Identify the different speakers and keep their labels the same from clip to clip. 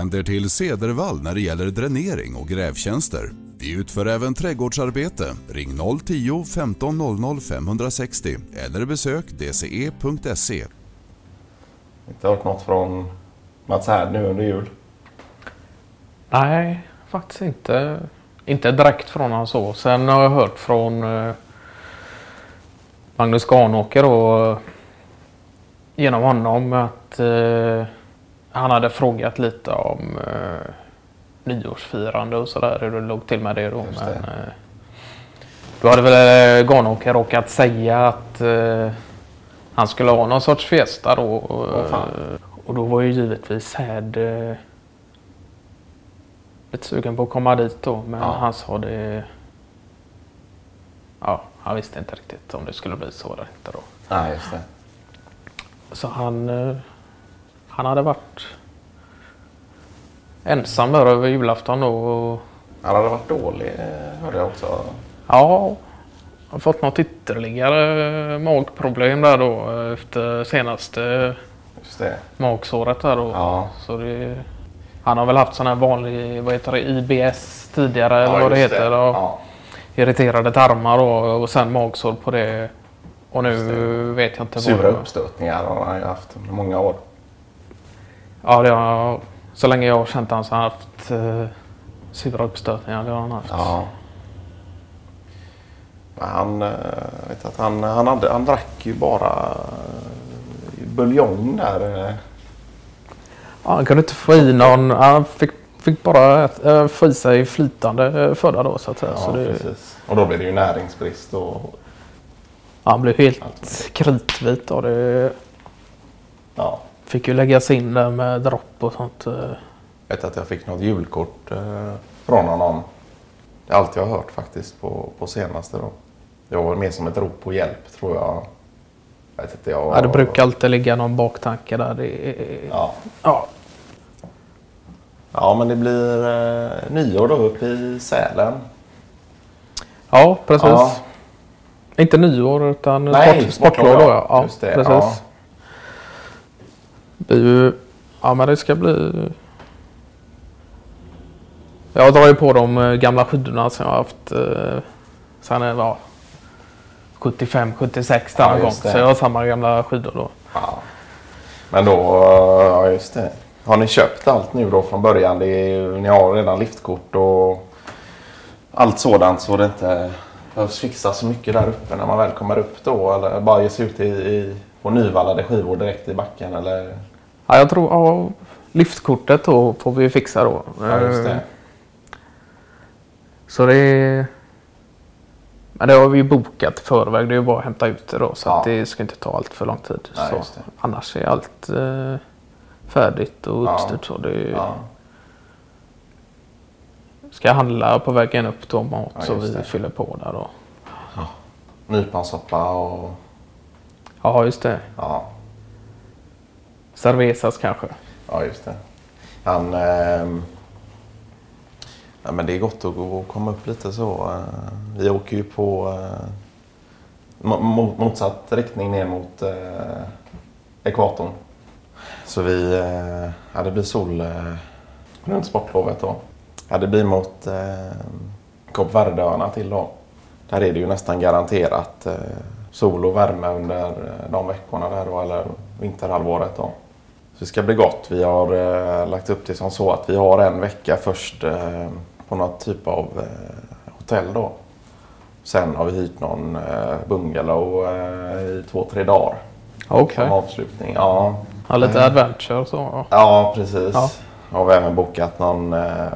Speaker 1: Vänd er till Cedervall när det gäller dränering och grävtjänster. Vi utför även trädgårdsarbete. Ring 010 15 00 560 eller besök E dce.se.
Speaker 2: Inte hört något från Mats här nu under jul.
Speaker 3: Nej, faktiskt inte. Inte direkt från honom så. Sen har jag hört från eh, Magnus Garnåker då. eh, Genom honom att eh, han hade frågat lite om eh, nyårsfirande och sådär. Hur det låg till med det då.
Speaker 2: Just
Speaker 3: Men,
Speaker 2: det.
Speaker 3: eh, då hade väl eh, Garnåker råkat säga att eh, han skulle ha någon sorts fiesta då.
Speaker 2: Fan.
Speaker 3: eh, och då var ju givetvis Häd eh, lite sugen på att komma dit då. Men
Speaker 2: Ja.
Speaker 3: han sa det... Ja, han visste inte riktigt om det skulle bli så eller inte då.
Speaker 2: Nej, just det.
Speaker 3: Så han, eh, han hade varit ensam där över julafton då. Och,
Speaker 2: Han hade varit dålig eh, hörde jag också.
Speaker 3: ja, har fått något ytterligare magproblem där då eh, efter senaste
Speaker 2: Just det.
Speaker 3: magsåret där då.
Speaker 2: Ja.
Speaker 3: Så det, han har väl haft sån här vanlig, vad heter det, IBS tidigare eller vad det heter. Och
Speaker 2: Ja.
Speaker 3: Irriterade tarmar då, och sen magsår på det. Och nu vet jag inte
Speaker 2: Sura uppstötningar har han ju haft många år.
Speaker 3: Ja, det har, så länge jag har känt honom så har han haft eh, sura uppstötningar. Det har han haft.
Speaker 2: Ja. Men Han, eh, vet att han, han, hade, han drack ju bara eh, buljong där. eh.
Speaker 3: Ja, han kunde inte få i någon. Han fick, fick bara äh, få i sig flytande föda då så att säga.
Speaker 2: Ja,
Speaker 3: så det,
Speaker 2: precis. Och då blir det ju näringsbrist. Och,
Speaker 3: ja, han blev helt kritvit och det
Speaker 2: ja.
Speaker 3: Fick ju läggas in där med dropp och sånt. eh.
Speaker 2: Jag vet att jag fick något julkort eh, från honom. Det är allt jag har hört faktiskt på, på senaste. Då. Det var mer som ett rop på hjälp tror jag. jag vet inte, jag
Speaker 3: Ja, det brukar alltid ligga någon baktanke där. Det
Speaker 2: Ja.
Speaker 3: ja.
Speaker 2: ja, men det blir eh, nyår då uppe i Sälen.
Speaker 3: ja, precis.
Speaker 2: Ja.
Speaker 3: Inte nyår utan
Speaker 2: Nej,
Speaker 3: sportlov
Speaker 2: sportlov,
Speaker 3: då.
Speaker 2: ja.
Speaker 3: Ja, precis.
Speaker 2: ja.
Speaker 3: Det blir ju, ja, men det ska bli... Jag drar ju på de eh, gamla skidorna som jag har haft eh, sen jag var 75, 76 där
Speaker 2: Ja,
Speaker 3: gång. Så jag har samma gamla skidor då.
Speaker 2: Ja. Men då, eh, ja just det. Har ni köpt allt nu då från början? Det är, ni har redan liftkort och allt sådant så det inte behövs fixa så mycket där uppe när man väl kommer upp då? Eller bara ge sig ut i, i, på nyvallade skivor direkt i backen? Eller?
Speaker 3: Ja, jag tror ja, liftkortet då får vi fixa då.
Speaker 2: Ja, just det.
Speaker 3: Eh, Så det är... Men det har vi ju bokat i förväg. Det är ju bara att hämta ut det då. Så
Speaker 2: Ja.
Speaker 3: det ska inte ta allt för lång tid.
Speaker 2: Det.
Speaker 3: annars är allt eh, färdigt och
Speaker 2: Ja.
Speaker 3: uppstyrt. Så det
Speaker 2: Ja,
Speaker 3: ska jag handla på vägen upp då mat
Speaker 2: Ja,
Speaker 3: så vi
Speaker 2: det.
Speaker 3: fyller på där då.
Speaker 2: nypansoppa och
Speaker 3: Ja, just det.
Speaker 2: ja,
Speaker 3: Cervezas kanske.
Speaker 2: ja just det. Han, Eh, ja, men det är gott att gå och komma upp lite så. Eh, vi åker ju på eh, motsatt riktning ner mot eh, ekvatorn. Så vi, eh, ja, det blir sol eh, runt sportlovet då. Ja, det blir mot eh, Kap Verdeöarna till då. Där är det ju nästan garanterat eh, sol och värme under eh, de veckorna där då, eller vinterhalvåret då. Det ska bli gott. Vi har eh, lagt upp det som så att vi har en vecka först eh, på något typ av eh, hotell då. Sen har vi hyrt någon eh, bungalow eh, i två, tre dagar.
Speaker 3: Okej.
Speaker 2: Som avslutning. Ja,
Speaker 3: Ja, lite adventure och så. Ja.
Speaker 2: ja precis.
Speaker 3: Ja.
Speaker 2: Har vi även bokat någon eh,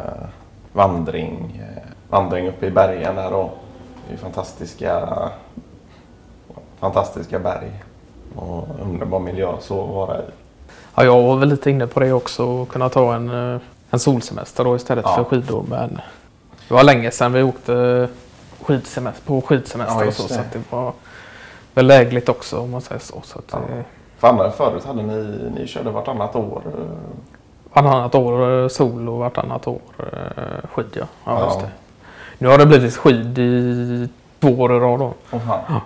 Speaker 2: vandring, eh, vandring uppe i bergen där då. Det är fantastiska, fantastiska berg. Och underbar miljö så att vara i.
Speaker 3: Ja, jag var väl lite inne på det också. Att kunna ta en, eh, en solsemester då istället
Speaker 2: Ja.
Speaker 3: för skidor. Men det var länge sedan vi åkte skidsemester, på skidsemester
Speaker 2: Ja,
Speaker 3: och så.
Speaker 2: det.
Speaker 3: Så att det var väl lägligt också om man säger så. så att,
Speaker 2: Ja.
Speaker 3: eh,
Speaker 2: Fan, förut hade ni, ni körde vartannat år. eh,
Speaker 3: Vartannat år eh, sol och vartannat år skid ja. ja,
Speaker 2: Ja.
Speaker 3: Just det. Nu har det blivit skid i två år i rad då.
Speaker 2: Fan.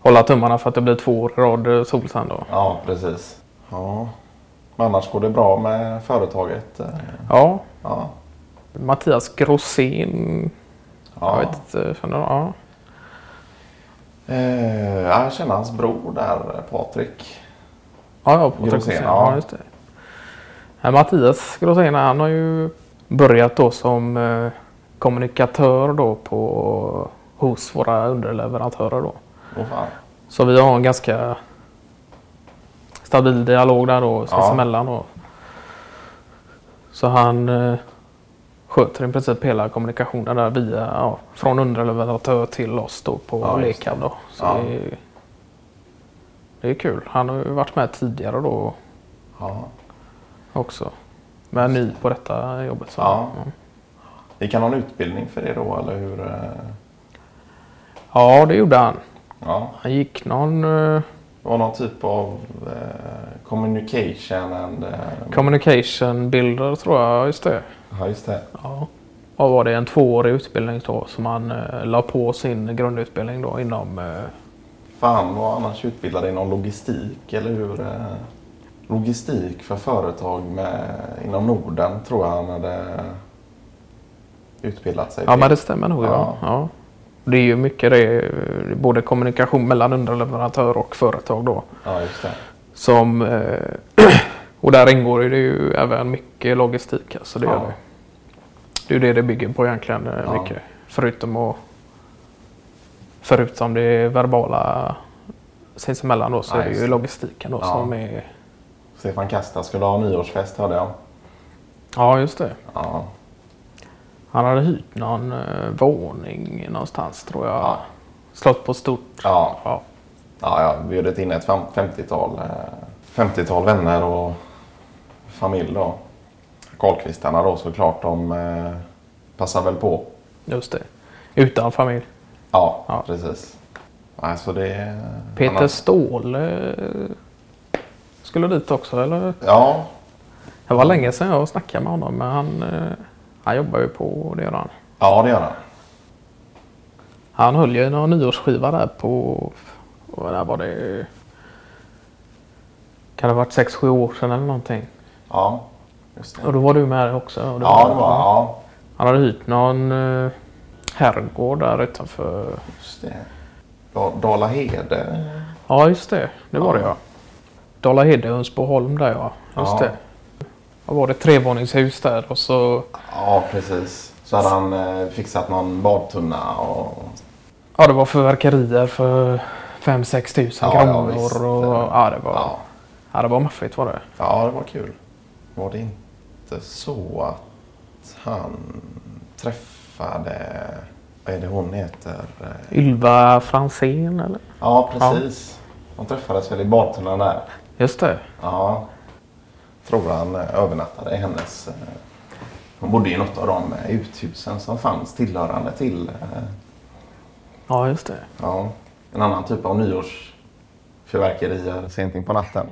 Speaker 3: Hålla tummarna för att det blir två år i rad sol sen då.
Speaker 2: Ja, precis. Ja. Men annars går det bra med företaget. eh,
Speaker 3: Ja,
Speaker 2: Ja.
Speaker 3: Mattias Grosén. Jag
Speaker 2: Ja.
Speaker 3: vet inte. Ja.
Speaker 2: Eh, jag känner hans bror där, Patrik.
Speaker 3: Ja, ja, på
Speaker 2: Grosén, ja.
Speaker 3: Ja, just det. Ja, Mattias Grosén, han har ju börjat då som eh, kommunikatör då på, hos våra underleverantörer då.
Speaker 2: Fan.
Speaker 3: Så vi har en ganska stabil dialog där då
Speaker 2: Ja.
Speaker 3: sinsemellan då. Så han eh, sköter i princip hela kommunikationen där via, ja, från underleverantör till oss då på
Speaker 2: Ja,
Speaker 3: Lekab då. Så
Speaker 2: Ja.
Speaker 3: det, är, det är kul. Han har ju varit med tidigare då
Speaker 2: Ja.
Speaker 3: också. Men ny på detta jobbet. Så.
Speaker 2: Ja. Vi kan ha en utbildning för det då, eller hur? eh?
Speaker 3: ja, det gjorde han.
Speaker 2: Ja.
Speaker 3: Han gick någon eh,
Speaker 2: var någon typ av eh, communication and... Eh,
Speaker 3: communication builder tror jag. Just det.
Speaker 2: ja, just det.
Speaker 3: Ja. Och var det en tvåårig utbildning då som han eh, la på sin grundutbildning då inom eh,
Speaker 2: För han var annars utbildad inom logistik, eller hur? Eh, logistik för företag med, inom Norden tror jag han hade utbildat sig
Speaker 3: Ja
Speaker 2: till.
Speaker 3: men det stämmer nog ja.
Speaker 2: Ja.
Speaker 3: ja. Det är ju mycket det, både kommunikation mellan underleverantör och företag då.
Speaker 2: Ja, just det.
Speaker 3: Som, eh, och där ingår det ju även mycket logistik. Alltså det,
Speaker 2: Ja.
Speaker 3: det. det är ju det det bygger på egentligen eh,
Speaker 2: Ja.
Speaker 3: mycket. Förutom, och, förutom det verbala sinsemellan då så
Speaker 2: Ja,
Speaker 3: är det ju logistiken då
Speaker 2: Ja.
Speaker 3: som är...
Speaker 2: Stefan Kasta skulle ha nyårsfest hörde jag.
Speaker 3: Ja just det.
Speaker 2: Ja,
Speaker 3: Han hade hyrt någon eh, våning någonstans tror jag.
Speaker 2: Ja.
Speaker 3: Slått på stort.
Speaker 2: ja.
Speaker 3: Ja.
Speaker 2: ja jag bjudit in ett fem- 50-tal eh, 50-tal vänner och familj då. Karlkvistarna då såklart, de eh, passar väl på.
Speaker 3: Just det. Utan familj.
Speaker 2: Ja,
Speaker 3: Ja.
Speaker 2: precis. Alltså det...
Speaker 3: Peter
Speaker 2: han-
Speaker 3: Ståhle skulle dit också eller?
Speaker 2: Ja,
Speaker 3: Det var länge sedan jag snackade med honom men han, eh, han jobbar ju på det gör han.
Speaker 2: ja det gör han.
Speaker 3: Han höll ju någon nyårsskiva där på, vad där var det? Kan det ha varit 6-7 år sedan eller någonting.
Speaker 2: Ja, just det.
Speaker 3: Och då var du med också.
Speaker 2: Ja, det var ja,
Speaker 3: Han hade hyrt någon eh, herrgård där utanför.
Speaker 2: just det. Da- Dala-Hede.
Speaker 3: Ja just det, det var
Speaker 2: Ja.
Speaker 3: det ja. Dala-Hede, Hunsboholm där ja. Just
Speaker 2: Ja.
Speaker 3: det. Vad var det? Trevåningshus där och så
Speaker 2: Ja, precis. Så hade han eh, fixat någon badtunna och...
Speaker 3: Ja, det var förverkerier för 5-6 tusen
Speaker 2: Ja, ja,
Speaker 3: kronor.
Speaker 2: visst.
Speaker 3: och, ja, det var,
Speaker 2: Ja.
Speaker 3: ja. det var maffigt var det.
Speaker 2: ja, det var kul. Var det inte så att han träffade... Vad är det hon heter? Eh,
Speaker 3: Ylva Fransén eller?
Speaker 2: Ja, precis. De träffades väl i badtunnan där.
Speaker 3: Just det.
Speaker 2: Ja. Tror han eh, övernattade i hennes... eh, Hon bodde i något av de eh, uthusen som fanns tillhörande till...
Speaker 3: Ja, just det.
Speaker 2: Ja, en annan typ av nyårsfyrverkerier sent in på natten.